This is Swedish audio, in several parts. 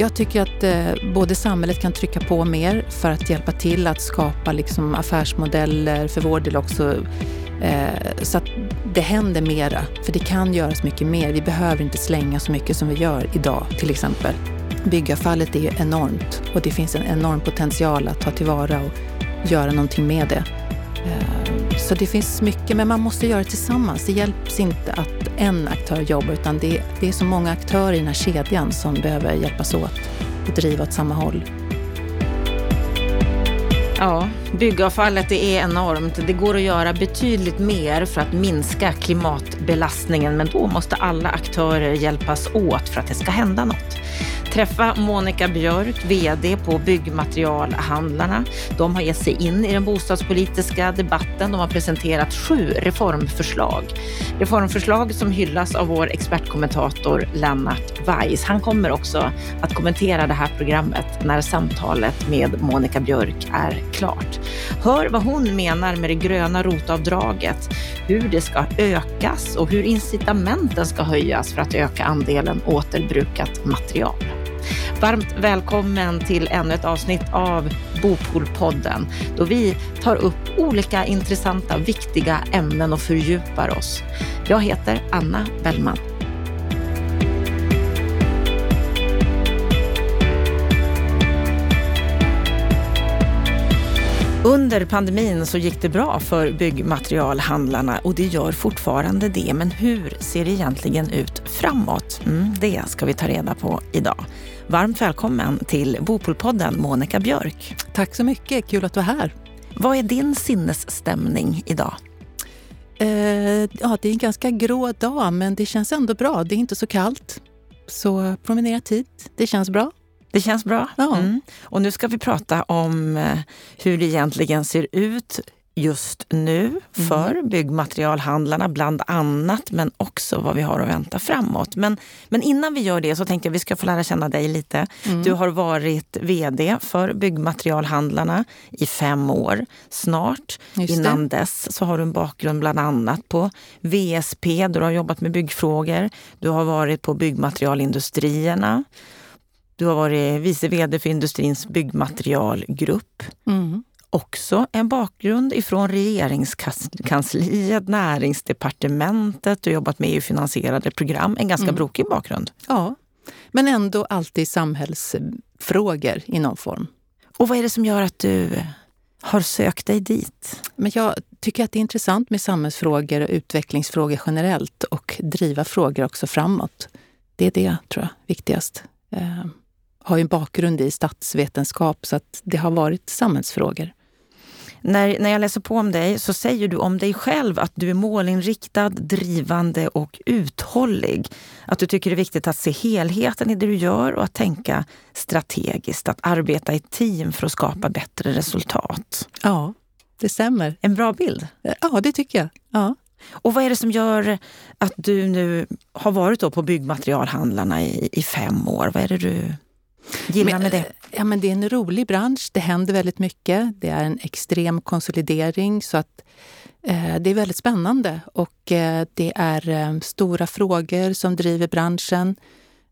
Jag tycker att eh, både samhället kan trycka på mer för att hjälpa till att skapa liksom, affärsmodeller, för vår del också, eh, så att det händer mera. För det kan göras mycket mer. Vi behöver inte slänga så mycket som vi gör idag till exempel. Byggavfallet är ju enormt och det finns en enorm potential att ta tillvara och göra någonting med det. Eh, så det finns mycket, men man måste göra det tillsammans. Det hjälps inte att en aktör jobbar, utan det, det är så många aktörer i den här kedjan som behöver hjälpas åt och driva åt samma håll. Ja, byggavfallet det är enormt. Det går att göra betydligt mer för att minska klimatbelastningen, men då måste alla aktörer hjälpas åt för att det ska hända något. Träffa Monica Björk, VD på Byggmaterialhandlarna. De har gett sig in i den bostadspolitiska debatten. De har presenterat sju reformförslag. Reformförslag som hyllas av vår expertkommentator Lennart Weiss. Han kommer också att kommentera det här programmet när samtalet med Monica Björk är klart. Hör vad hon menar med det gröna rotavdraget, hur det ska ökas och hur incitamenten ska höjas för att öka andelen återbrukat material. Varmt välkommen till ännu ett avsnitt av Bopolpodden då vi tar upp olika intressanta, viktiga ämnen och fördjupar oss. Jag heter Anna Bellman. Under pandemin så gick det bra för byggmaterialhandlarna och det gör fortfarande det. Men hur ser det egentligen ut framåt? Mm, det ska vi ta reda på idag. Varmt välkommen till Bopolpodden Monica Björk. Tack så mycket, kul att du är här. Vad är din sinnesstämning idag? Eh, ja, det är en ganska grå dag, men det känns ändå bra. Det är inte så kallt. Så promenera tid, det känns bra. Det känns bra. Ja. Mm. Och nu ska vi prata om eh, hur det egentligen ser ut just nu för mm. byggmaterialhandlarna bland annat, men också vad vi har att vänta framåt. Men, men innan vi gör det så tänkte jag att vi ska få lära känna dig lite. Mm. Du har varit VD för byggmaterialhandlarna i fem år snart. Just innan det. dess så har du en bakgrund bland annat på VSP, där du har jobbat med byggfrågor. Du har varit på byggmaterialindustrierna. Du har varit vice VD för Industrins byggmaterialgrupp. Mm också en bakgrund ifrån regeringskansliet, näringsdepartementet och jobbat med EU-finansierade program. En ganska mm. brokig bakgrund. Ja, men ändå alltid samhällsfrågor i någon form. Och vad är det som gör att du har sökt dig dit? Men jag tycker att det är intressant med samhällsfrågor och utvecklingsfrågor generellt och driva frågor också framåt. Det är det, tror jag, viktigast. Jag eh, har ju en bakgrund i statsvetenskap så att det har varit samhällsfrågor. När, när jag läser på om dig så säger du om dig själv att du är målinriktad, drivande och uthållig. Att du tycker det är viktigt att se helheten i det du gör och att tänka strategiskt, att arbeta i team för att skapa bättre resultat. Ja, det stämmer. En bra bild? Ja, det tycker jag. Ja. Och vad är det som gör att du nu har varit på byggmaterialhandlarna i, i fem år? Vad är det du gillar med det? Ja, men det är en rolig bransch. Det händer väldigt mycket. Det är en extrem konsolidering så att eh, det är väldigt spännande och eh, det är eh, stora frågor som driver branschen.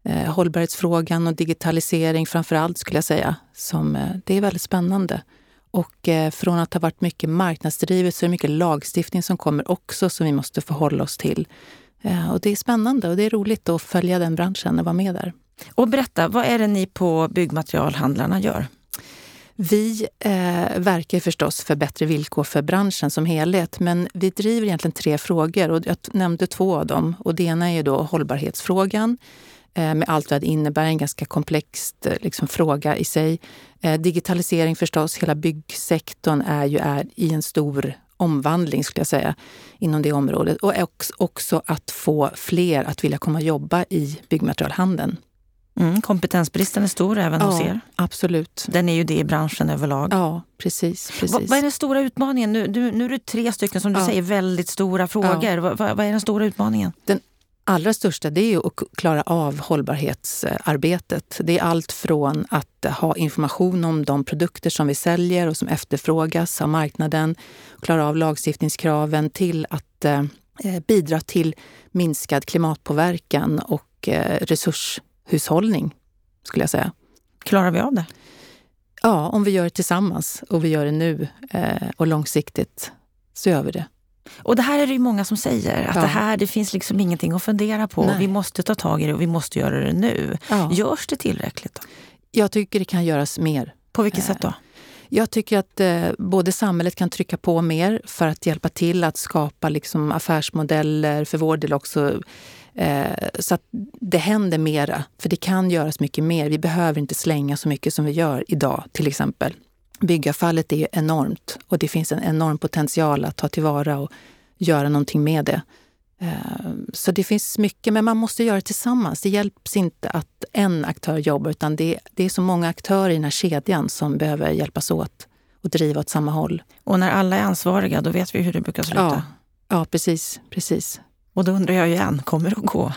Eh, hållbarhetsfrågan och digitalisering framför allt skulle jag säga. Som, eh, det är väldigt spännande. Och eh, från att ha varit mycket marknadsdrivet så är det mycket lagstiftning som kommer också som vi måste förhålla oss till. Eh, och det är spännande och det är roligt att följa den branschen och vara med där. Och berätta, vad är det ni på byggmaterialhandlarna gör? Vi eh, verkar förstås för bättre villkor för branschen som helhet, men vi driver egentligen tre frågor och jag nämnde två av dem. Och det ena är då hållbarhetsfrågan eh, med allt vad det innebär, en ganska komplex eh, liksom, fråga i sig. Eh, digitalisering förstås, hela byggsektorn är ju är i en stor omvandling skulle jag säga inom det området. Och också att få fler att vilja komma och jobba i byggmaterialhandeln. Mm, kompetensbristen är stor även ja, hos er. Absolut. Den är ju det i branschen överlag. Ja, precis. precis. Va, vad är den stora utmaningen? Nu, du, nu är det tre stycken som du ja. säger väldigt stora frågor. Ja. Va, vad är den stora utmaningen? Den allra största det är att klara av hållbarhetsarbetet. Det är allt från att ha information om de produkter som vi säljer och som efterfrågas av marknaden, klara av lagstiftningskraven till att eh, bidra till minskad klimatpåverkan och eh, resurs hushållning, skulle jag säga. Klarar vi av det? Ja, om vi gör det tillsammans och vi gör det nu eh, och långsiktigt så gör vi det. Och det här är det ju många som säger, att ja. det här det finns liksom ingenting att fundera på. Vi måste ta tag i det och vi måste göra det nu. Ja. Görs det tillräckligt? Då? Jag tycker det kan göras mer. På vilket sätt då? Jag tycker att eh, både samhället kan trycka på mer för att hjälpa till att skapa liksom, affärsmodeller, för vår del också eh, så att det händer mera. För det kan göras mycket mer. Vi behöver inte slänga så mycket som vi gör idag till exempel. Byggavfallet är enormt och det finns en enorm potential att ta tillvara och göra någonting med det. Eh, så det finns mycket, men man måste göra det tillsammans. Det hjälps inte att en aktör jobbar, utan det, det är så många aktörer i den här kedjan som behöver hjälpas åt och driva åt samma håll. Och när alla är ansvariga, då vet vi hur det brukar sluta. Ja, ja precis, precis. Och då undrar jag igen, kommer det att gå?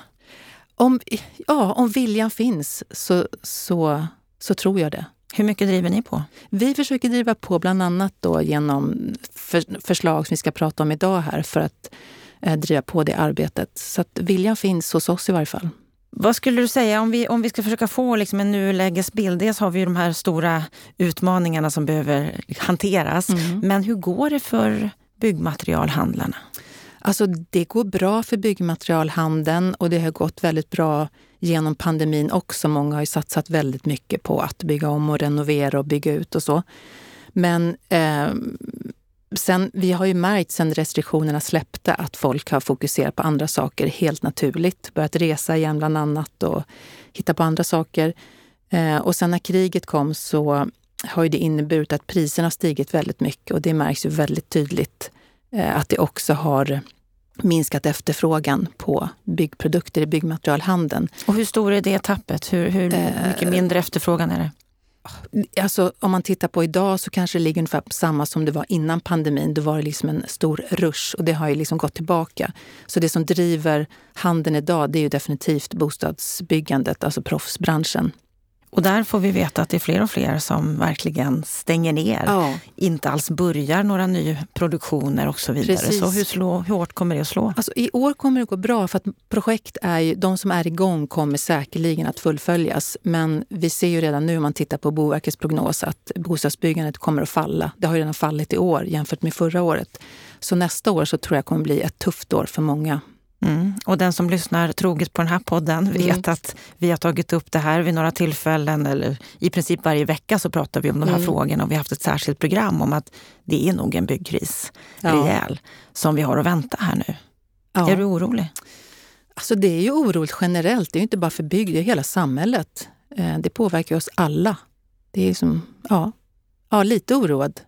Om, ja, om viljan finns så, så, så tror jag det. Hur mycket driver ni på? Vi försöker driva på bland annat då genom för, förslag som vi ska prata om idag här för att eh, driva på det arbetet. Så att viljan finns hos oss i varje fall. Vad skulle du säga om vi, om vi ska försöka få liksom en nulägesbild? Dels har vi ju de här stora utmaningarna som behöver hanteras. Mm. Men hur går det för byggmaterialhandlarna? Alltså det går bra för byggmaterialhandeln och det har gått väldigt bra genom pandemin också. Många har ju satsat väldigt mycket på att bygga om och renovera och bygga ut och så. Men eh, sen, vi har ju märkt sen restriktionerna släppte att folk har fokuserat på andra saker helt naturligt. Börjat resa igen bland annat och hitta på andra saker. Eh, och sen när kriget kom så har ju det inneburit att priserna har stigit väldigt mycket och det märks ju väldigt tydligt eh, att det också har minskat efterfrågan på byggprodukter i byggmaterialhandeln. Och hur stor är det tappet? Hur, hur eh, mycket mindre efterfrågan är det? Alltså, om man tittar på idag så kanske det ligger ungefär på samma som det var innan pandemin. Då var det liksom en stor rush och det har ju liksom gått tillbaka. Så det som driver handeln idag det är ju definitivt bostadsbyggandet, alltså proffsbranschen. Och där får vi veta att det är fler och fler som verkligen stänger ner. Ja. Inte alls börjar några nyproduktioner och så vidare. Precis. Så hur, slå, hur hårt kommer det att slå? Alltså, I år kommer det gå bra för att projekt är ju, de som är igång kommer säkerligen att fullföljas. Men vi ser ju redan nu om man tittar på Boverkets prognos att bostadsbyggandet kommer att falla. Det har redan fallit i år jämfört med förra året. Så nästa år så tror jag kommer bli ett tufft år för många Mm. Och den som lyssnar troget på den här podden vet mm. att vi har tagit upp det här vid några tillfällen, eller i princip varje vecka så pratar vi om de här mm. frågorna och vi har haft ett särskilt program om att det är nog en byggkris, ja. rejäl, som vi har att vänta här nu. Ja. Är du orolig? Alltså det är ju oroligt generellt, det är inte bara för bygg, det är hela samhället. Eh, det påverkar oss alla. Det är som, ja, ja lite oroad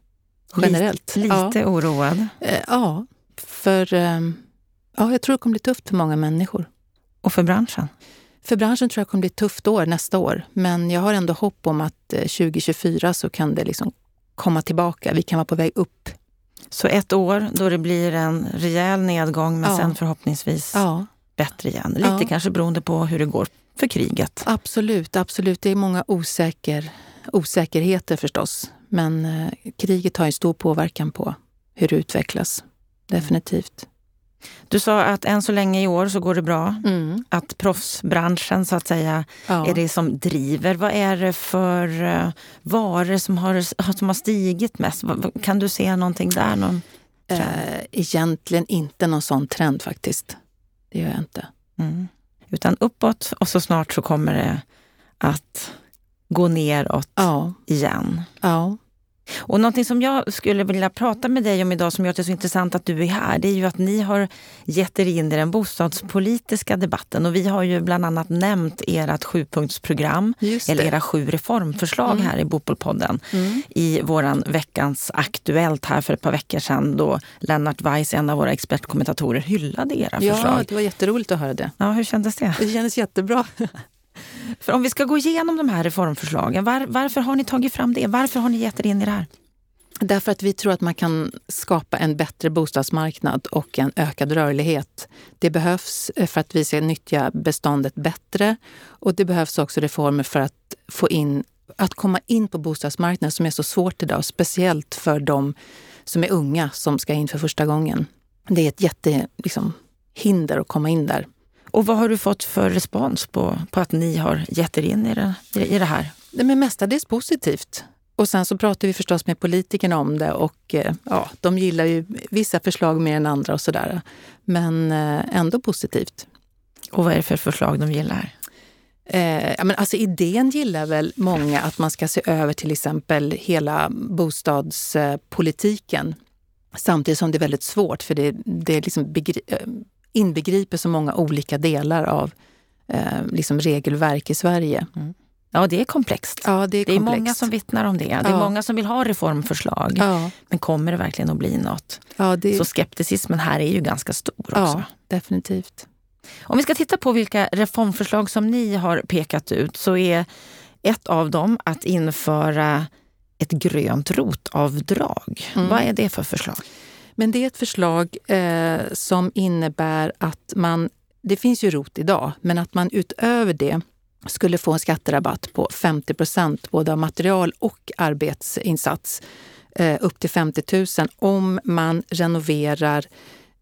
generellt. Lite, lite ja. oroad? Eh, ja, för ehm, Ja, jag tror det kommer bli tufft för många människor. Och för branschen? För branschen tror jag kommer bli ett tufft år nästa år. Men jag har ändå hopp om att 2024 eh, så kan det liksom komma tillbaka. Vi kan vara på väg upp. Så ett år då det blir en rejäl nedgång men ja. sen förhoppningsvis ja. bättre igen. Lite ja. kanske beroende på hur det går för kriget. Absolut, absolut. Det är många osäker, osäkerheter förstås. Men eh, kriget har en stor påverkan på hur det utvecklas. Definitivt. Du sa att än så länge i år så går det bra. Mm. Att proffsbranschen så att säga ja. är det som driver. Vad är det för uh, varor som har, som har stigit mest? Kan du se någonting där? Någon uh, egentligen inte någon sån trend faktiskt. Det gör jag inte. Mm. Utan uppåt och så snart så kommer det att gå neråt ja. igen. Ja. Och någonting som jag skulle vilja prata med dig om idag som gör det så intressant att du är här, det är ju att ni har gett er in i den bostadspolitiska debatten och vi har ju bland annat nämnt ert sjupunktsprogram, eller era sju reformförslag mm. här i Bopolpodden mm. i våran veckans Aktuellt här för ett par veckor sedan då Lennart Weiss, en av våra expertkommentatorer, hyllade era ja, förslag. Ja, det var jätteroligt att höra det. Ja, hur kändes det? Det kändes jättebra. För om vi ska gå igenom de här reformförslagen, var, varför har ni tagit fram det? Varför har ni gett er in i det här? Därför att vi tror att man kan skapa en bättre bostadsmarknad och en ökad rörlighet. Det behövs för att vi ska nyttja beståndet bättre och det behövs också reformer för att få in att komma in på bostadsmarknaden som är så svårt idag, speciellt för de som är unga som ska in för första gången. Det är ett jättehinder liksom, att komma in där. Och vad har du fått för respons på, på att ni har gett er in i det, i det här? Det är mestadels positivt. Och sen så pratar vi förstås med politikerna om det och eh, ja, de gillar ju vissa förslag mer än andra och sådär. Men eh, ändå positivt. Och vad är det för förslag de gillar? Eh, men alltså idén gillar väl många att man ska se över till exempel hela bostadspolitiken. Samtidigt som det är väldigt svårt för det, det liksom eh, inbegriper så många olika delar av eh, liksom regelverk i Sverige. Mm. Ja, det är komplext. Ja, det är, det är många som vittnar om det. Det är ja. många som vill ha reformförslag. Ja. Men kommer det verkligen att bli något? Ja, det... Så skepticismen här är ju ganska stor också. Ja, definitivt. Om vi ska titta på vilka reformförslag som ni har pekat ut så är ett av dem att införa ett grönt rotavdrag. Mm. Vad är det för förslag? Men det är ett förslag eh, som innebär att man, det finns ju rot idag, men att man utöver det skulle få en skatterabatt på 50 procent både av material och arbetsinsats eh, upp till 50 000 om man renoverar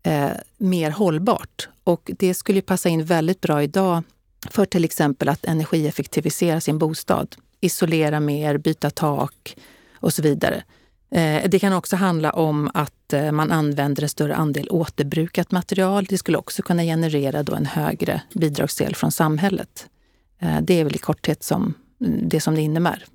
eh, mer hållbart. Och det skulle passa in väldigt bra idag för till exempel att energieffektivisera sin bostad. Isolera mer, byta tak och så vidare. Eh, det kan också handla om att eh, man använder en större andel återbrukat material. Det skulle också kunna generera då en högre bidragsdel från samhället. Eh, det är väl i korthet som, det som det innebär.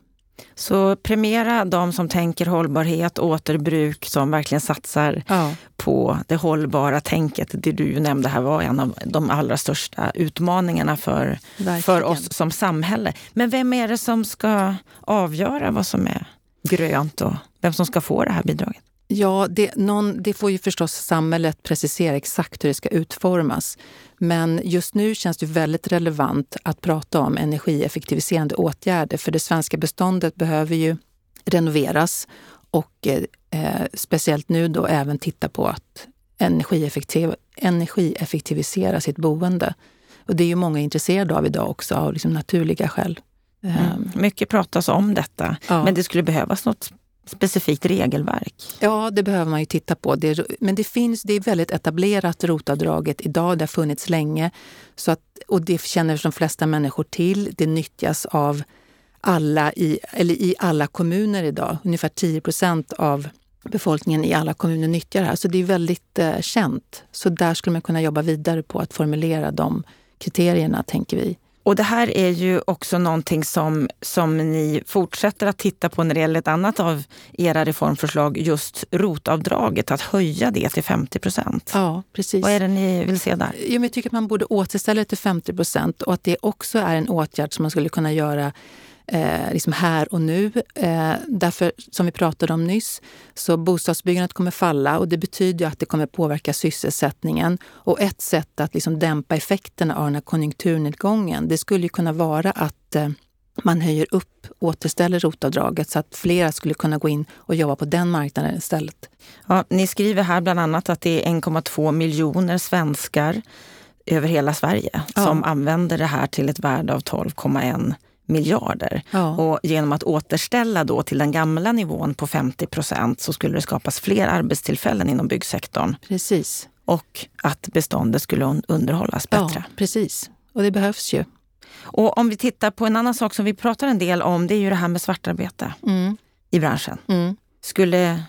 Så premiera de som tänker hållbarhet, återbruk, som verkligen satsar ja. på det hållbara tänket. Det du nämnde här var en av de allra största utmaningarna för, för oss som samhälle. Men vem är det som ska avgöra vad som är grönt och vem som ska få det här bidraget? Ja, det, någon, det får ju förstås samhället precisera exakt hur det ska utformas. Men just nu känns det väldigt relevant att prata om energieffektiviserande åtgärder för det svenska beståndet behöver ju renoveras och eh, eh speciellt nu då även titta på att energieffektiv, energieffektivisera sitt boende. Och det är ju många intresserade av idag också av liksom naturliga skäl. Mm. Ehm. Mycket pratas om detta, ja. men det skulle behövas något specifikt regelverk? Ja, det behöver man ju titta på. Det, men det finns, det är väldigt etablerat, rotavdraget idag. Det har funnits länge. Så att, och det känner de flesta människor till. Det nyttjas av alla i, eller i alla kommuner idag. Ungefär 10 procent av befolkningen i alla kommuner nyttjar det här. Så det är väldigt eh, känt. Så där skulle man kunna jobba vidare på att formulera de kriterierna, tänker vi. Och det här är ju också någonting som, som ni fortsätter att titta på när det gäller ett annat av era reformförslag, just rotavdraget, att höja det till 50 procent. Ja, precis. Vad är det ni vill se där? Jo, men jag tycker att man borde återställa det till 50 procent och att det också är en åtgärd som man skulle kunna göra eh, liksom här och nu. Eh, därför, som vi pratade om nyss, så bostadsbyggandet kommer falla och det betyder att det kommer påverka sysselsättningen. Och ett sätt att liksom dämpa effekterna av den här konjunkturnedgången, det skulle kunna vara att eh, man höjer upp, återställer rotavdraget så att flera skulle kunna gå in och jobba på den marknaden istället. Ja, ni skriver här bland annat att det är 1,2 miljoner svenskar över hela Sverige ja. som använder det här till ett värde av 12,1 miljarder. Ja. Och genom att återställa då till den gamla nivån på 50 procent så skulle det skapas fler arbetstillfällen inom byggsektorn. Precis. Och att beståndet skulle underhållas bättre. Ja, precis. Och det behövs ju. Och om vi tittar på en annan sak som vi pratar en del om, det är ju det här med svartarbete mm. i branschen. Mm. Skulle,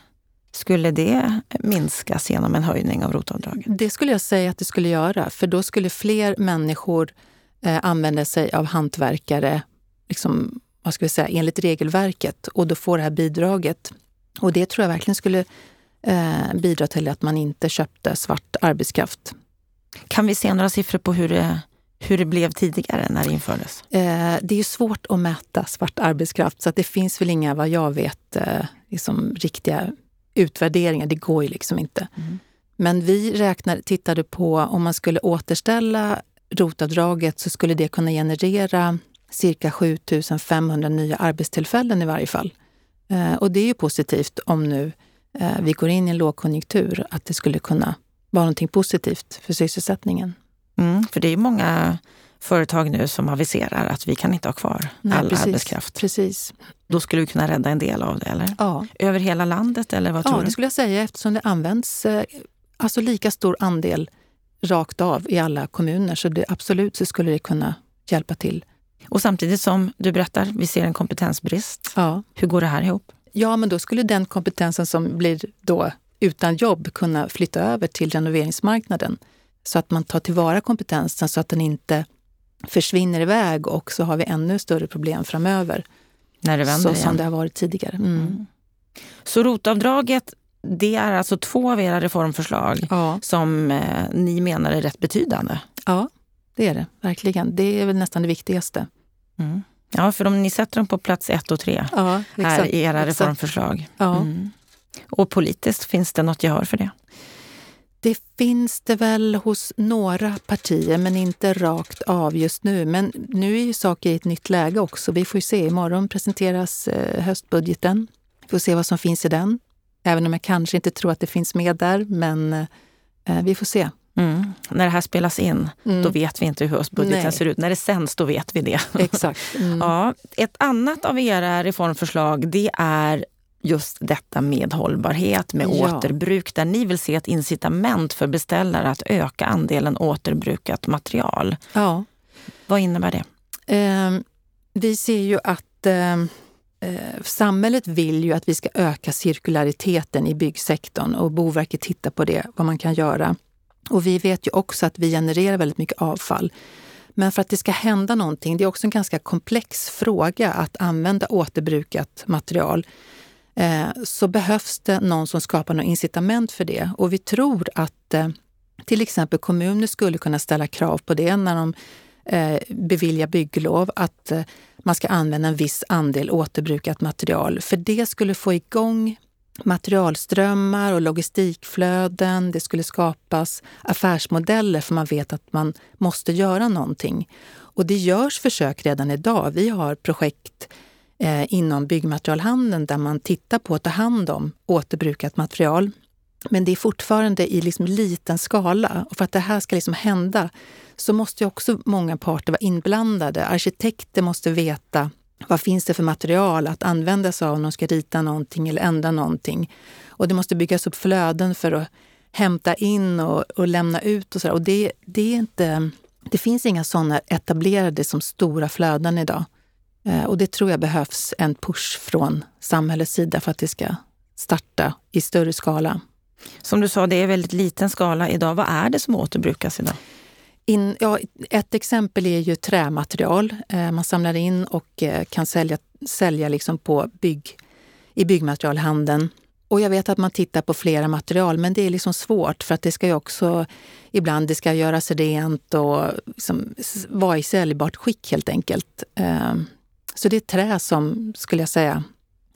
skulle det minskas genom en höjning av rotavdraget? Det skulle jag säga att det skulle göra, för då skulle fler människor eh, använda sig av hantverkare liksom, vad ska vi säga, enligt regelverket och då får det här bidraget. Och det tror jag verkligen skulle eh, bidra till att man inte köpte svart arbetskraft. Kan vi se några siffror på hur det, hur det blev tidigare när det infördes? Eh, det är svårt att mäta svart arbetskraft så det finns väl inga, vad jag vet, eh, liksom riktiga utvärderingar. Det går ju liksom inte. Mm. Men vi räknar, tittade på om man skulle återställa rotavdraget så skulle det kunna generera cirka 7 500 nya arbetstillfällen i varje fall. Eh, och det är ju positivt om nu eh, vi går in i en lågkonjunktur, att det skulle kunna vara någonting positivt för sysselsättningen. Mm, för det är många företag nu som aviserar att vi kan inte ha kvar Nej, all precis, arbetskraft. Precis. Då skulle vi kunna rädda en del av det, eller? Ja. Över hela landet, eller vad tror ja, du? det skulle jag säga eftersom det används eh, alltså lika stor andel rakt av i alla kommuner. Så det, absolut så skulle det kunna hjälpa till. Och samtidigt som du berättar, vi ser en kompetensbrist. Ja. Hur går det här ihop? Ja, men då skulle den kompetensen som blir då utan jobb kunna flytta över till renoveringsmarknaden. Så att man tar tillvara kompetensen så att den inte försvinner iväg och så har vi ännu större problem framöver. När det vänder så igen. som det har varit tidigare. Mm. Mm. Så rotavdraget, det är alltså två av era reformförslag Ja. som eh, ni menar är rätt betydande. ja, det är det verkligen. Det är väl nästan det viktigaste. Mm. Ja, för om ni sätter dem på plats ett och tre Ja, här i era exakt. reformförslag. Ja. Mm. Och politiskt, finns det något gehör för det? Det finns det väl hos några partier, men inte rakt av just nu. Men nu är ju saker i ett nytt läge också. Vi får ju se. Imorgon presenteras eh, höstbudgeten. Vi får se vad som finns i den. Även om jag kanske inte tror att det finns med där, men eh, vi får se. Mm. När det här spelas in, Mm. då vet vi inte hur höstbudgeten Nej. ser ut. När det sänds, då vet vi det. Exakt. Mm. Ja, ett annat av era reformförslag det är just detta med hållbarhet, med Ja. återbruk, där ni vill se ett incitament för beställare att öka andelen återbrukat material. Ja. Vad innebär det? Eh, vi ser ju att eh, eh, samhället vill ju att vi ska öka cirkulariteten i byggsektorn och Boverket tittar på det, vad man kan göra. Och vi vet ju också att vi genererar väldigt mycket avfall. Men för att det ska hända någonting, det är också en ganska komplex fråga att använda återbrukat material, eh, så behövs det någon som skapar något incitament för det. Och vi tror att eh, till exempel kommuner skulle kunna ställa krav på det när de eh, beviljar bygglov, att eh, man ska använda en viss andel återbrukat material. För det skulle få igång materialströmmar och logistikflöden. Det skulle skapas affärsmodeller för man vet att man måste göra någonting. Och det görs försök redan idag. Vi har projekt eh, inom byggmaterialhandeln där man tittar på att ta hand om återbrukat material. Men det är fortfarande i liksom liten skala. Och för att det här ska liksom hända så måste ju också många parter vara inblandade. Arkitekter måste veta vad finns det för material att använda sig av om de ska rita någonting eller ändra någonting. Och det måste byggas upp flöden för att hämta in och, och lämna ut. och så där. Och det, det, är inte, det finns inga sådana etablerade som stora flöden idag. Eh, och det tror jag behövs en push från samhällets sida för att det ska starta i större skala. Som du sa, det är väldigt liten skala idag. Vad är det som återbrukas idag? In, ja, ett exempel är ju trämaterial. Eh, man samlar in och eh, kan sälja, sälja liksom på bygg, i byggmaterialhandeln. Och jag vet att man tittar på flera material, men det är liksom svårt för att det ska ju också ibland det ska göras rent och liksom vara i säljbart skick helt enkelt. Eh, så det är trä som, skulle jag säga,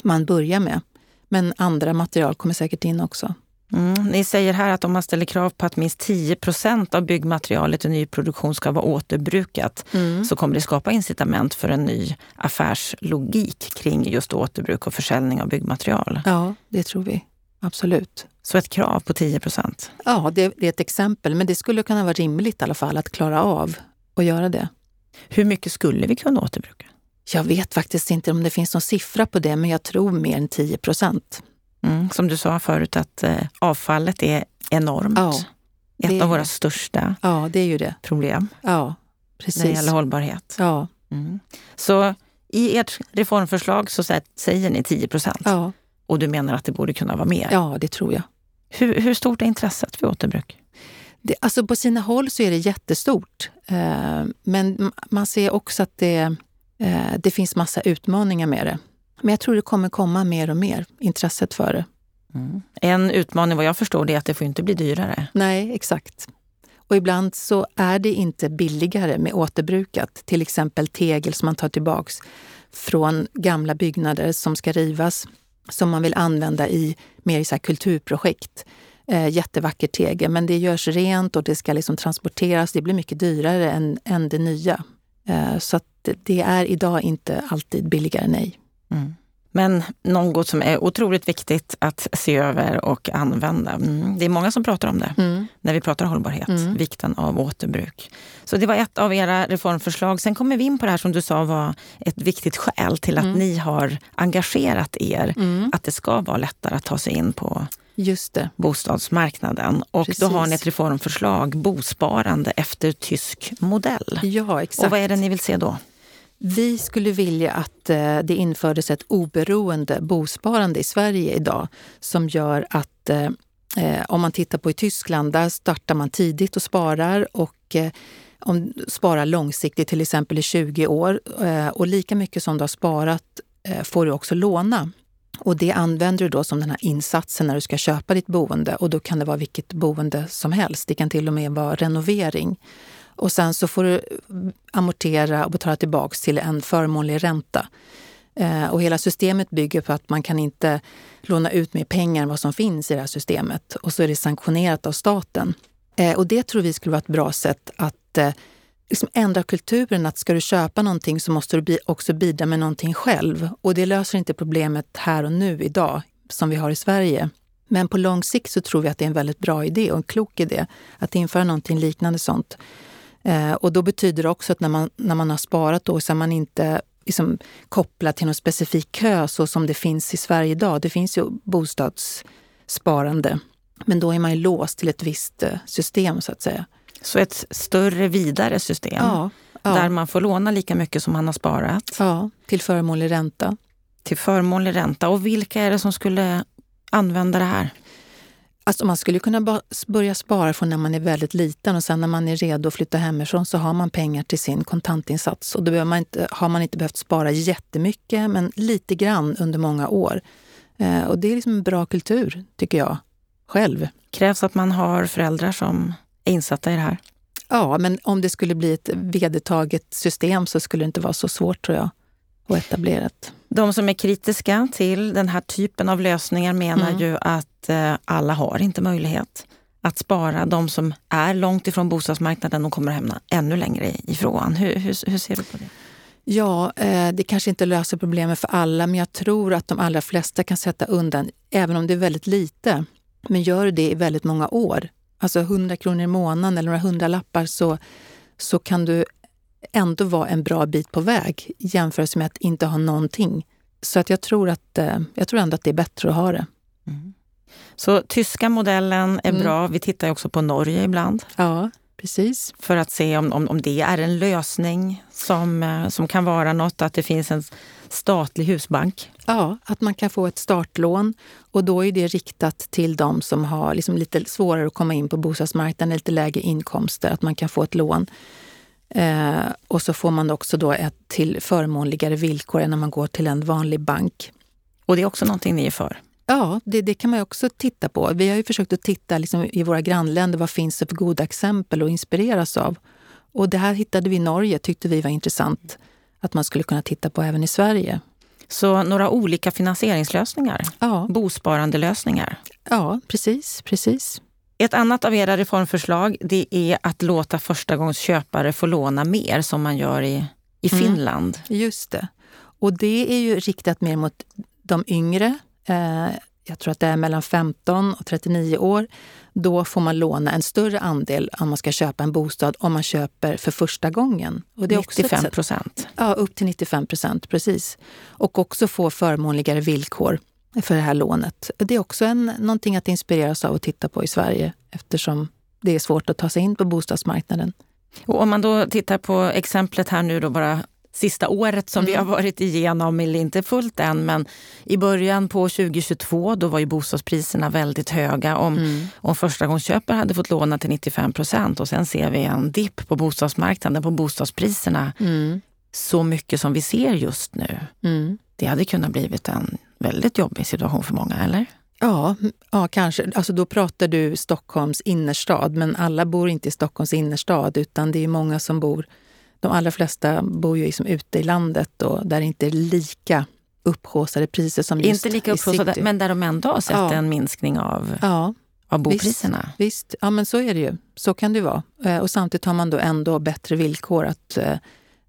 man börjar med. Men andra material kommer säkert in också. Mm. Ni säger här att om man ställer krav på att minst 10 procent av byggmaterialet i nyproduktion ska vara återbrukat så kommer det skapa incitament för en ny affärslogik kring just återbruk och försäljning av byggmaterial. Ja, det tror vi. Absolut. Så ett krav på 10 procent. Ja, det, det är ett exempel, men det skulle kunna vara rimligt i alla fall att klara av att göra det. Hur mycket skulle vi kunna återbruka? Jag vet faktiskt inte om det finns någon siffra på det, men jag tror mer än 10 procent. Mm. Som du sa förut att eh, avfallet är enormt. Ja, Ett av våra största Ja, det är ju det. problem Ja, när det precis. gäller hållbarhet. Ja, Mm. Så i ert reformförslag så sä- säger ni 10 procent ja, och du menar att det borde kunna vara mer. ja, det tror jag. Hur, hur stort är intresset för återbruk? Det, alltså på sina håll så är det jättestort. Eh, men man ser också att det, eh, det finns massa utmaningar med det. Men jag tror det kommer komma mer och mer, intresset för det. En utmaning vad jag förstår det är att det får inte bli dyrare. Nej, exakt. Och ibland så är det inte billigare med återbrukat. Till exempel tegel som man tar tillbaks från gamla byggnader som ska rivas, som man vill använda i mer i så kulturprojekt. Eh, jättevacker tegel, men det görs rent och det ska liksom transporteras. Det blir mycket dyrare än, än det nya. Eh, så det är idag inte alltid billigare, nej. Mm. Men något som är otroligt viktigt att se över och använda. Mm. Det är många som pratar om det mm. när vi pratar hållbarhet, mm. vikten av återbruk. Så det var ett av era reformförslag. Sen kommer vi in på det här som du sa var ett viktigt skäl till att mm. ni har engagerat er. Mm. Att det ska vara lättare att ta sig in på Just det. bostadsmarknaden. Och Precis. då har ni ett reformförslag, bosparande efter tysk modell. Ja, exakt. Och vad är det ni vill se då? Vi skulle vilja att eh, det infördes ett oberoende bosparande i Sverige idag som gör att eh, eh, om man tittar på i Tyskland, där startar man tidigt och sparar och om, sparar långsiktigt, till exempel i 20 år. Och lika mycket som du har sparat får du också låna. Och det använder du då som den här insatsen när du ska köpa ditt boende och då kan det vara vilket boende som helst. Det kan till och med vara renovering. Och sen så får du amortera och betala tillbaka till en förmånlig ränta. Eh, och hela systemet bygger på att man kan inte låna ut mer pengar än vad som finns i det här systemet. Och så är det sanktionerat av staten. Eh, och det tror vi skulle vara ett bra sätt att eh, liksom ändra kulturen. Att ska du köpa någonting så måste du också bidra med någonting själv. Och det löser inte problemet här och nu idag som vi har i Sverige. Men på lång sikt så tror vi att det är en väldigt bra idé och en klok idé att införa någonting liknande sånt. Eh, och då betyder det också att när man, när man har sparat då så är man inte liksom kopplad till någon specifik kö så som det finns i Sverige idag. Det finns ju bostadssparande. Men då är man ju låst till ett visst eh, system så att säga. Så ett större, vidare system ja, ja. där man får låna lika mycket som man har sparat? Ja, till förmånlig ränta. Till förmånlig ränta. Och vilka är det som skulle använda det här? Alltså man skulle kunna börja spara från när man är väldigt liten och sen när man är redo att flytta hemifrån så har man pengar till sin kontantinsats. Och då man inte, har man inte behövt spara jättemycket, men lite grann under många år. Eh, och det är liksom en bra kultur, tycker jag, själv. Krävs att man har föräldrar som är insatta i det här? Ja, men om det skulle bli ett vedertaget system så skulle det inte vara så svårt, tror jag, att etablera ett. De som är kritiska till den här typen av lösningar menar mm. ju att eh, alla har inte möjlighet att spara. De som är långt ifrån bostadsmarknaden och kommer att hamna ännu längre ifrån. Hur, hur, hur ser du på det? Ja, eh, det kanske inte löser problemet för alla, men jag tror att de allra flesta kan sätta undan, även om det är väldigt lite. Men gör det i väldigt många år, alltså 100 kronor i månaden eller några hundralappar, så, så kan du ändå vara en bra bit på väg jämfört med att inte ha någonting. Så att jag, tror att, eh, jag tror ändå att det är bättre att ha det. Mm. Så tyska modellen är mm. bra. Vi tittar också på Norge ibland. Ja, precis. För att se om, om, om det är en lösning som, eh, som kan vara något, att det finns en statlig husbank. Ja, att man kan få ett startlån och då är det riktat till de som har liksom lite svårare att komma in på bostadsmarknaden, lite lägre inkomster, att man kan få ett lån. Eh, och så får man också då ett till förmånligare villkor än när man går till en vanlig bank. Och det är också någonting ni är för? Ja, det, det kan man också titta på. Vi har ju försökt att titta liksom, i våra grannländer, vad finns det för goda exempel att inspireras av? Och det här hittade vi i Norge, tyckte vi var intressant att man skulle kunna titta på även i Sverige. Så några olika finansieringslösningar? Ja. Bosparandelösningar? Ja, precis. precis. Ett annat av era reformförslag det är att låta förstagångsköpare få låna mer som man gör i, i mm. Finland. Mm, just det. Och det är ju riktat mer mot de yngre. Eh, jag tror att det är mellan 15 och 39 år. Då får man låna en större andel om man ska köpa en bostad om man köper för första gången. Och det är 95 procent? Ja, upp till 95 procent, precis. Och också få förmånligare villkor för det här lånet. Det är också en, någonting att inspireras av och titta på i Sverige eftersom det är svårt att ta sig in på bostadsmarknaden. Och om man då tittar på exemplet här nu då bara sista året som mm. vi har varit igenom, eller inte fullt än, men i början på 2022 då var ju bostadspriserna väldigt höga. Om, mm. om förstagångsköpare hade fått låna till 95 procent och sen ser vi en dipp på bostadsmarknaden, på bostadspriserna, mm. så mycket som vi ser just nu. Mm. Det hade kunnat blivit en väldigt jobbig situation för många, eller? Ja, ja kanske. Alltså då pratar du Stockholms innerstad, men alla bor inte i Stockholms innerstad utan det är många som bor... De allra flesta bor ju liksom ute i landet och där det inte är lika upphaussade priser som just Inte lika upphaussade, men där de ändå har sett ja. en minskning av, ja. av bopriserna. Visst, visst, ja men så är det ju. Så kan det vara. Eh, och samtidigt har man då ändå bättre villkor att, eh,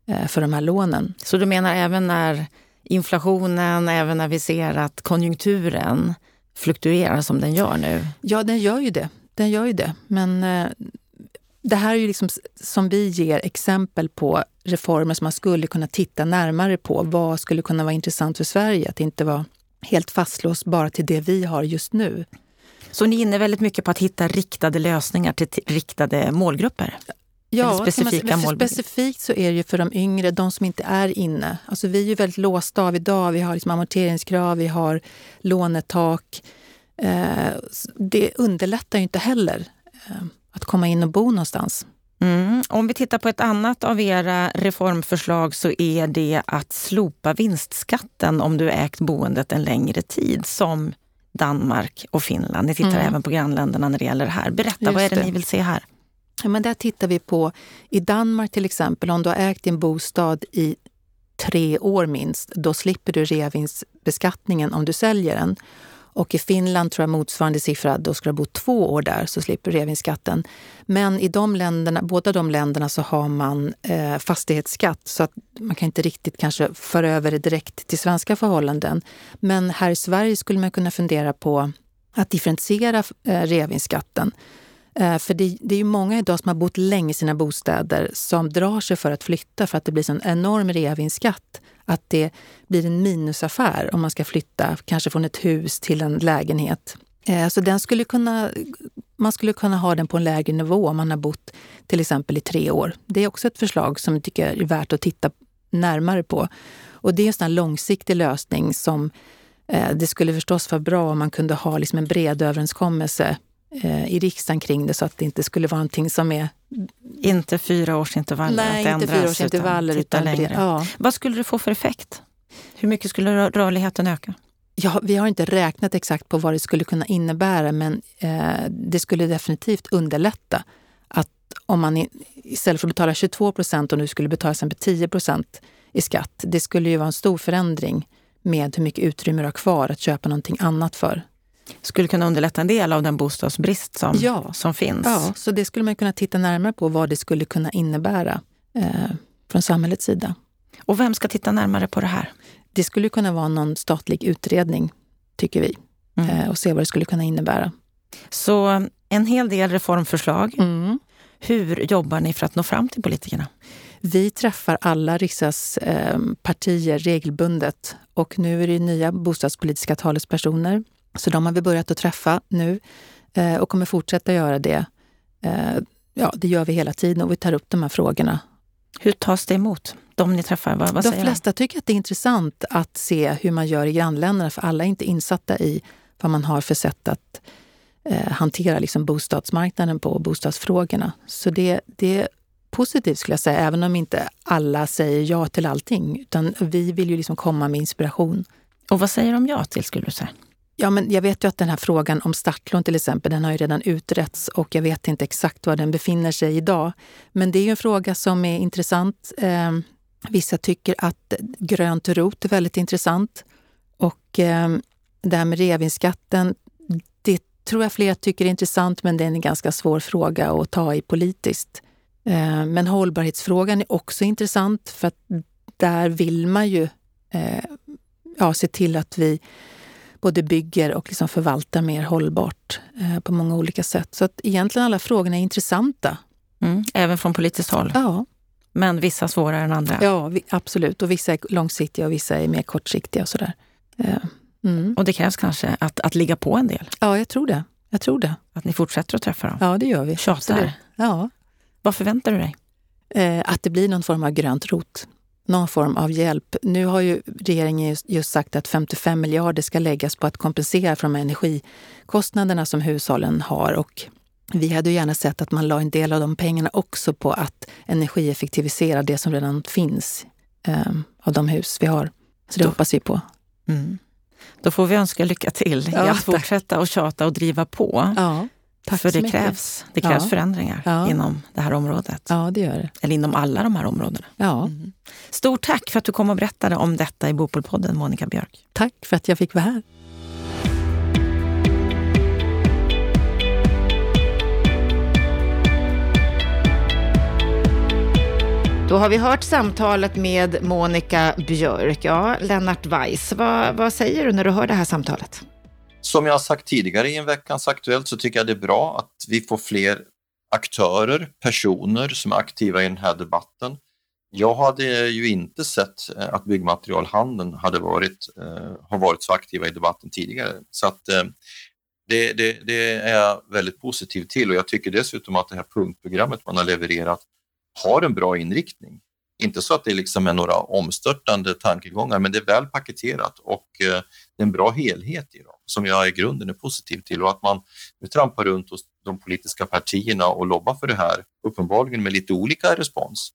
eh, för de här lånen. Så du menar även när inflationen, även när vi ser att konjunkturen fluktuerar som den gör nu? Ja, den gör ju det. Den gör ju det. Men eh, det här är ju liksom som vi ger exempel på reformer som man skulle kunna titta närmare på. Vad skulle kunna vara intressant för Sverige? Att inte vara helt fastlåst bara till det vi har just nu. Så ni är inne väldigt mycket på att hitta riktade lösningar till riktade målgrupper? Ja, specifika man, specifikt så är det ju för de yngre, de som inte är inne. Alltså vi är ju väldigt låsta av idag. Vi har liksom amorteringskrav, vi har lånetak. Eh, det underlättar ju inte heller eh, att komma in och bo någonstans. Mm. Om vi tittar på ett annat av era reformförslag så är det att slopa vinstskatten om du ägt boendet en längre tid, som Danmark och Finland. Ni tittar mm. även på grannländerna när det gäller det här. Berätta, Just vad är det, det ni vill se här? Ja, men där tittar vi på, i Danmark till exempel, om du har ägt din bostad i tre år minst, då slipper du reavinstbeskattningen om du säljer den. Och i Finland tror jag motsvarande siffra, då ska du ha bott två år där så slipper du reavinstskatten. Men i de länderna, båda de länderna så har man eh, fastighetsskatt så att man kan inte riktigt kanske föra över det direkt till svenska förhållanden. Men här i Sverige skulle man kunna fundera på att differentiera eh, reavinstskatten. Eh, för det, det, är ju många idag som har bott länge i sina bostäder som drar sig för att flytta för att det blir en enorm reavinstskatt. Att det blir en minusaffär om man ska flytta kanske från ett hus till en lägenhet. Eh, så den skulle kunna, man skulle kunna ha den på en lägre nivå om man har bott till exempel i tre år. Det är också ett förslag som jag tycker är värt att titta närmare på. Och det är en sån långsiktig lösning som eh, det skulle förstås vara bra om man kunde ha liksom en bred överenskommelse i riksdagen kring det så att det inte skulle vara någonting som är... Inte fyraårsintervaller Nej, att inte fyraårsintervaller. Utan, utan längre. Ja. Vad skulle det få för effekt? Hur mycket skulle rörligheten öka? Ja, vi har inte räknat exakt på vad det skulle kunna innebära men eh, det skulle definitivt underlätta att om man i, istället för att betala 22 procent och nu skulle betala exempel 10 procent i skatt. Det skulle ju vara en stor förändring med hur mycket utrymme du har kvar att köpa någonting annat för skulle kunna underlätta en del av den bostadsbrist som, ja. som finns. Ja, så det skulle man kunna titta närmare på vad det skulle kunna innebära eh, från samhällets sida. Och vem ska titta närmare på det här? Det skulle kunna vara någon statlig utredning, tycker vi, mm. eh, och se vad det skulle kunna innebära. Så en hel del reformförslag. Mm. Hur jobbar ni för att nå fram till politikerna? Vi träffar alla riksdagspartier eh, regelbundet och nu är det nya bostadspolitiska talespersoner så de har vi börjat att träffa nu eh, och kommer fortsätta göra det. Eh, ja, det gör vi hela tiden och vi tar upp de här frågorna. Hur tas det emot? De ni träffar, vad, vad De flesta de? tycker att det är intressant att se hur man gör i grannländerna, för alla är inte insatta i vad man har för sätt att eh, hantera liksom bostadsmarknaden på och bostadsfrågorna. Så det, det är positivt skulle jag säga, även om inte alla säger ja till allting. Utan vi vill ju liksom komma med inspiration. Och vad säger de ja till skulle du säga? Ja, men jag vet ju att den här frågan om startlån till exempel, den har ju redan utretts och jag vet inte exakt var den befinner sig idag. Men det är ju en fråga som är intressant. Eh, vissa tycker att grönt rot är väldigt intressant. Och eh, det här med reavinstskatten, det tror jag flera tycker är intressant, men det är en ganska svår fråga att ta i politiskt. Eh, men hållbarhetsfrågan är också intressant för att där vill man ju eh, ja, se till att vi både bygger och liksom förvaltar mer hållbart eh, på många olika sätt. Så att egentligen alla frågorna är intressanta. Mm, även från politiskt håll? Ja. Men vissa svårare än andra? Ja, vi, absolut. Och vissa är långsiktiga och vissa är mer kortsiktiga och sådär. Eh, mm. Och det krävs kanske att, att ligga på en del? Ja, jag tror det. Jag tror det. Att ni fortsätter att träffa dem? Ja, det gör vi. Tjatar? Ja. Vad förväntar du dig? Eh, att det blir någon form av grönt rot någon form av hjälp. Nu har ju regeringen just sagt att 55 miljarder ska läggas på att kompensera för de energikostnaderna som hushållen har. Och vi hade gärna sett att man la en del av de pengarna också på att energieffektivisera det som redan finns eh, av de hus vi har. Så det Då, hoppas vi på. Mm. Då får vi önska lycka till ja, i att fortsätta och tjata och driva på. Ja. Tack För det krävs, det krävs ja. förändringar ja. inom det här området. Ja, det gör det. Eller inom alla de här områdena. Ja. Mm. Stort tack för att du kom och berättade om detta i Bopolpodden, Monica Björk. Tack för att jag fick vara här. Då har vi hört samtalet med Monica Björk. Ja, Lennart Weiss, vad, vad säger du när du hör det här samtalet? Som jag har sagt tidigare i en veckans Aktuellt så tycker jag det är bra att vi får fler aktörer, personer som är aktiva i den här debatten. Jag hade ju inte sett eh, att byggmaterialhandeln hade varit, eh, har varit så aktiva i debatten tidigare. Så att, eh, det, det, det, är jag väldigt positiv till och jag tycker dessutom att det här punktprogrammet man har levererat har en bra inriktning. Inte så att det liksom är några omstörtande tankegångar, men det är väl paketerat och eh, det är en bra helhet i dem som jag i grunden är positiv till och att man nu trampar runt hos de politiska partierna och lobbar för det här, uppenbarligen med lite olika respons.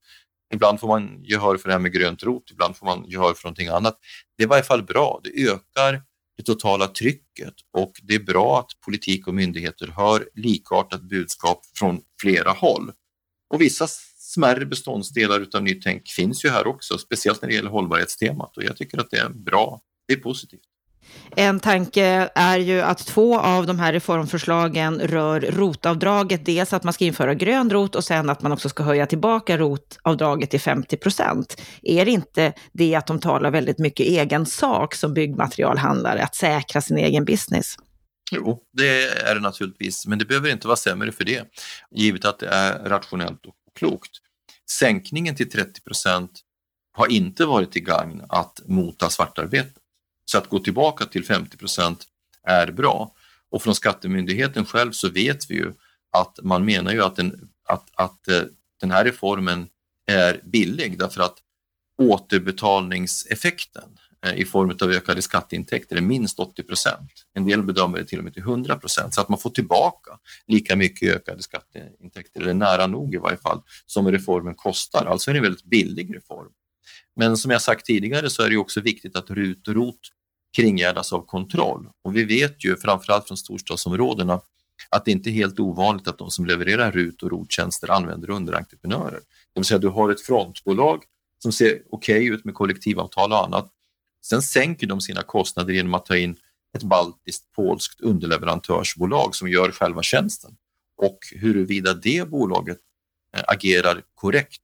Ibland får man gehör för det här med grönt rot, ibland får man gehör för någonting annat. Det är i varje fall bra. Det ökar det totala trycket och det är bra att politik och myndigheter hör likartat budskap från flera håll. Och vissa smärre beståndsdelar utav nytänk finns ju här också, speciellt när det gäller hållbarhetstemat och jag tycker att det är bra. Det är positivt. En tanke är ju att två av de här reformförslagen rör rotavdraget. Dels att man ska införa grön rot och sen att man också ska höja tillbaka rotavdraget till 50 procent. Är det inte det att de talar väldigt mycket egen sak som byggmaterialhandlare, att säkra sin egen business? Jo, det är det naturligtvis, men det behöver inte vara sämre för det, givet att det är rationellt och klokt. Sänkningen till 30 procent har inte varit till gagn att mota svartarbete. Så att gå tillbaka till 50 procent är bra. Och från Skattemyndigheten själv så vet vi ju att man menar ju att den, att, att eh, den här reformen är billig därför att återbetalningseffekten eh, i form av ökade skatteintäkter är minst 80 procent. En del bedömer det till och med till 100 procent så att man får tillbaka lika mycket ökade skatteintäkter, eller nära nog i varje fall, som reformen kostar. Alltså är det en väldigt billig reform. Men som jag sagt tidigare så är det också viktigt att RUT och ROT kringgärdas av kontroll. Och vi vet ju framförallt från storstadsområdena att det inte är helt ovanligt att de som levererar RUT och ROT-tjänster använder underentreprenörer. Det vill säga du har ett frontbolag som ser okej okay ut med kollektivavtal och annat. Sen sänker de sina kostnader genom att ta in ett baltiskt polskt underleverantörsbolag som gör själva tjänsten. Och huruvida det bolaget eh, agerar korrekt,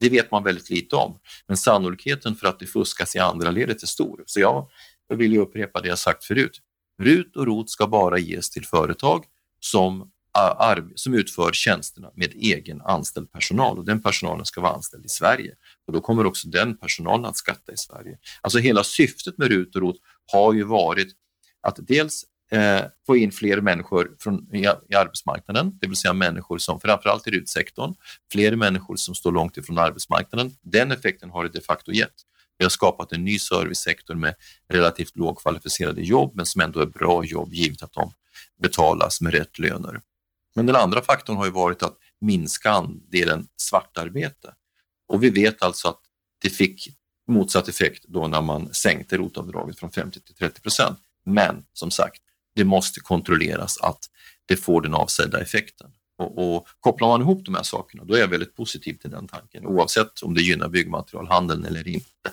det vet man väldigt lite om. Men sannolikheten för att det fuskas i andra ledet är stor. Så jag jag vill ju upprepa det jag sagt förut. RUT och ROT ska bara ges till företag som, som utför tjänsterna med egen anställd personal och den personalen ska vara anställd i Sverige. Och Då kommer också den personalen att skatta i Sverige. Alltså hela syftet med RUT och ROT har ju varit att dels eh, få in fler människor från, i, i, arbetsmarknaden, det vill säga människor som framförallt i RUT-sektorn, fler människor som står långt ifrån arbetsmarknaden. Den effekten har det de facto gett. Vi har skapat en ny servicesektor med relativt lågkvalificerade jobb, men som ändå är bra jobb givet att de betalas med rätt löner. Men den andra faktorn har ju varit att minska andelen svartarbete. Och vi vet alltså att det fick motsatt effekt då när man sänkte rotavdraget från 50 till 30 procent. Men som sagt, det måste kontrolleras att det får den avsedda effekten. Och, och, kopplar man ihop de här sakerna, då är jag väldigt positiv till den tanken, oavsett om det gynnar byggmaterialhandeln eller inte.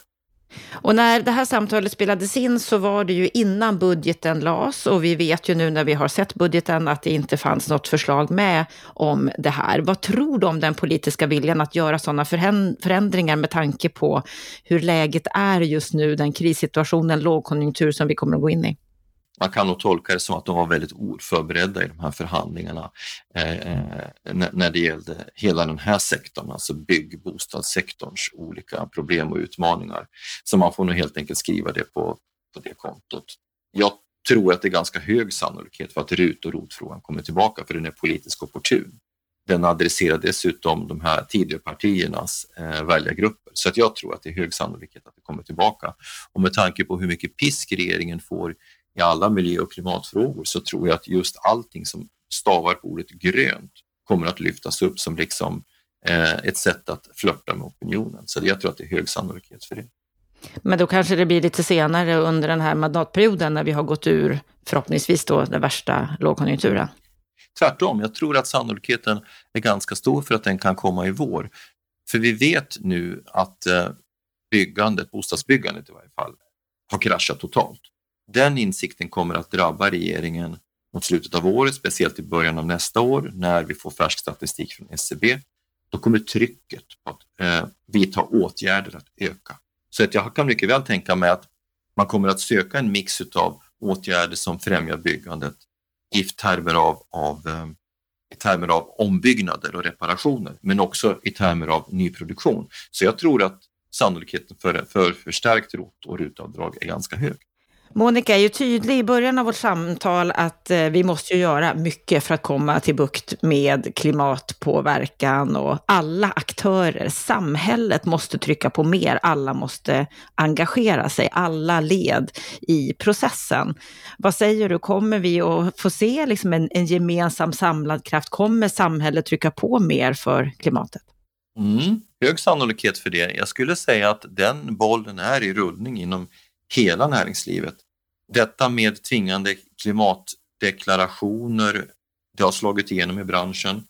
Och när det här samtalet spelades in så var det ju innan budgeten lades och vi vet ju nu när vi har sett budgeten att det inte fanns något förslag med om det här. Vad tror du om den politiska viljan att göra sådana förändringar med tanke på hur läget är just nu, den krissituationen, lågkonjunktur som vi kommer att gå in i? Man kan nog tolka det som att de var väldigt oförberedda i de här förhandlingarna eh, eh när det gällde hela den här sektorn, alltså bygg bostadssektorns olika problem och utmaningar. Så man får nog helt enkelt skriva det på, på det kontot. Jag tror att det är ganska hög sannolikhet för att RUT och ROT-frågan kommer tillbaka för den är politiskt opportun. Den adresserar dessutom de här Tidöpartiernas eh, väljargrupper så att jag tror att det är hög sannolikhet att det kommer tillbaka. Och med tanke på hur mycket pisk regeringen får i alla miljö och klimatfrågor så tror jag att just allting som stavar på ordet grönt kommer att lyftas upp som liksom eh, ett sätt att flörta med opinionen. Så jag tror att det är hög sannolikhet för det. Men då kanske det blir lite senare under den här mandatperioden när vi har gått ur, förhoppningsvis då, den värsta lågkonjunkturen? Tvärtom, jag tror att sannolikheten är ganska stor för att den kan komma i vår. För vi vet nu att eh, byggandet, bostadsbyggandet i varje fall, har kraschat totalt. Den insikten kommer att drabba regeringen mot slutet av året, speciellt i början av nästa år när vi får färsk statistik från SCB. Då kommer trycket på att eh, vidta åtgärder att öka. Så att jag kan mycket väl tänka mig att man kommer att söka en mix av åtgärder som främjar byggandet i termer av, av, eh, i termer av ombyggnader och reparationer, men också i termer av nyproduktion. Så jag tror att sannolikheten för, för förstärkt ROT och RUT-avdrag är ganska hög. Monica är ju tydlig i början av vårt samtal att eh, vi måste ju göra mycket för att komma till bukt med klimatpåverkan och alla aktörer, samhället måste trycka på mer, alla måste engagera sig, alla led i processen. Vad säger du, kommer vi att få se liksom en, en gemensam samlad kraft? Kommer samhället trycka på mer för klimatet? Mm, hög sannolikhet för det. Jag skulle säga att den bollen är i rullning inom hela näringslivet. Detta med tvingande klimatdeklarationer, det har slagit igenom i branschen.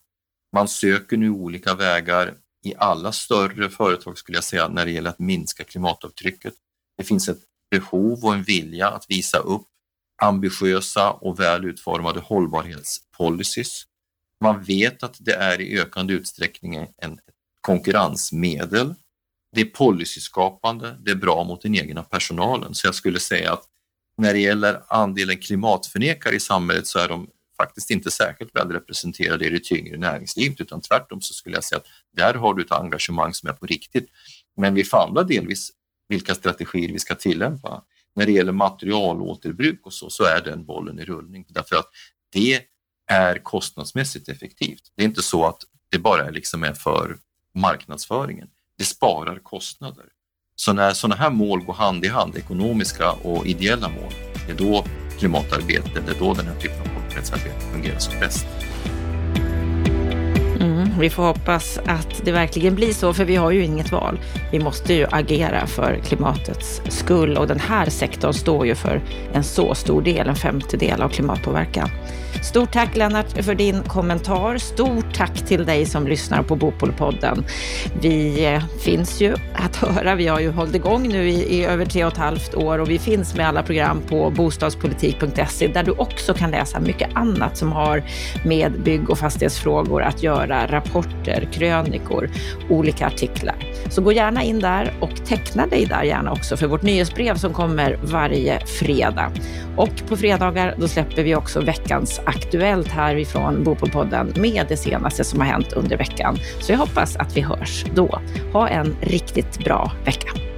Man söker nu olika vägar i alla större företag skulle jag säga när det gäller att minska klimatavtrycket. Det finns ett behov och en vilja att visa upp ambitiösa och väl utformade hållbarhetspolicies. Man vet att det är i ökande utsträckning en konkurrensmedel det är policyskapande, det är bra mot den egna personalen. Så jag skulle säga att när det gäller andelen klimatförnekare i samhället så är de faktiskt inte särskilt väl representerade i det tyngre näringslivet utan tvärtom så skulle jag säga att där har du ett engagemang som är på riktigt. Men vi famlar delvis vilka strategier vi ska tillämpa. När det gäller materialåterbruk och så, så är den bollen i rullning därför att det är kostnadsmässigt effektivt. Det är inte så att det bara är liksom är för marknadsföringen det sparar kostnader. Så när sådana här mål går hand i hand, ekonomiska och ideella mål, det är då klimatarbete, det är då den här typen av hållbarhetsarbete fungerar som bäst. Vi får hoppas att det verkligen blir så, för vi har ju inget val. Vi måste ju agera för klimatets skull och den här sektorn står ju för en så stor del, en femtedel av klimatpåverkan. Stort tack Lennart för din kommentar. Stort tack till dig som lyssnar på Bopolpodden. Vi eh, finns ju att höra. Vi har ju hållit igång nu i, i över tre och ett halvt år och vi finns med alla program på bostadspolitik.se där du också kan läsa mycket annat som har med bygg och fastighetsfrågor att göra. Rapporter, krönikor, olika artiklar. Så gå gärna in där och teckna dig där gärna också för vårt nyhetsbrev som kommer varje fredag. Och på fredagar då släpper vi också veckans Aktuellt härifrån Bopolpodden med det senaste som har hänt under veckan. Så jag hoppas att vi hörs då. Ha en riktigt bra vecka.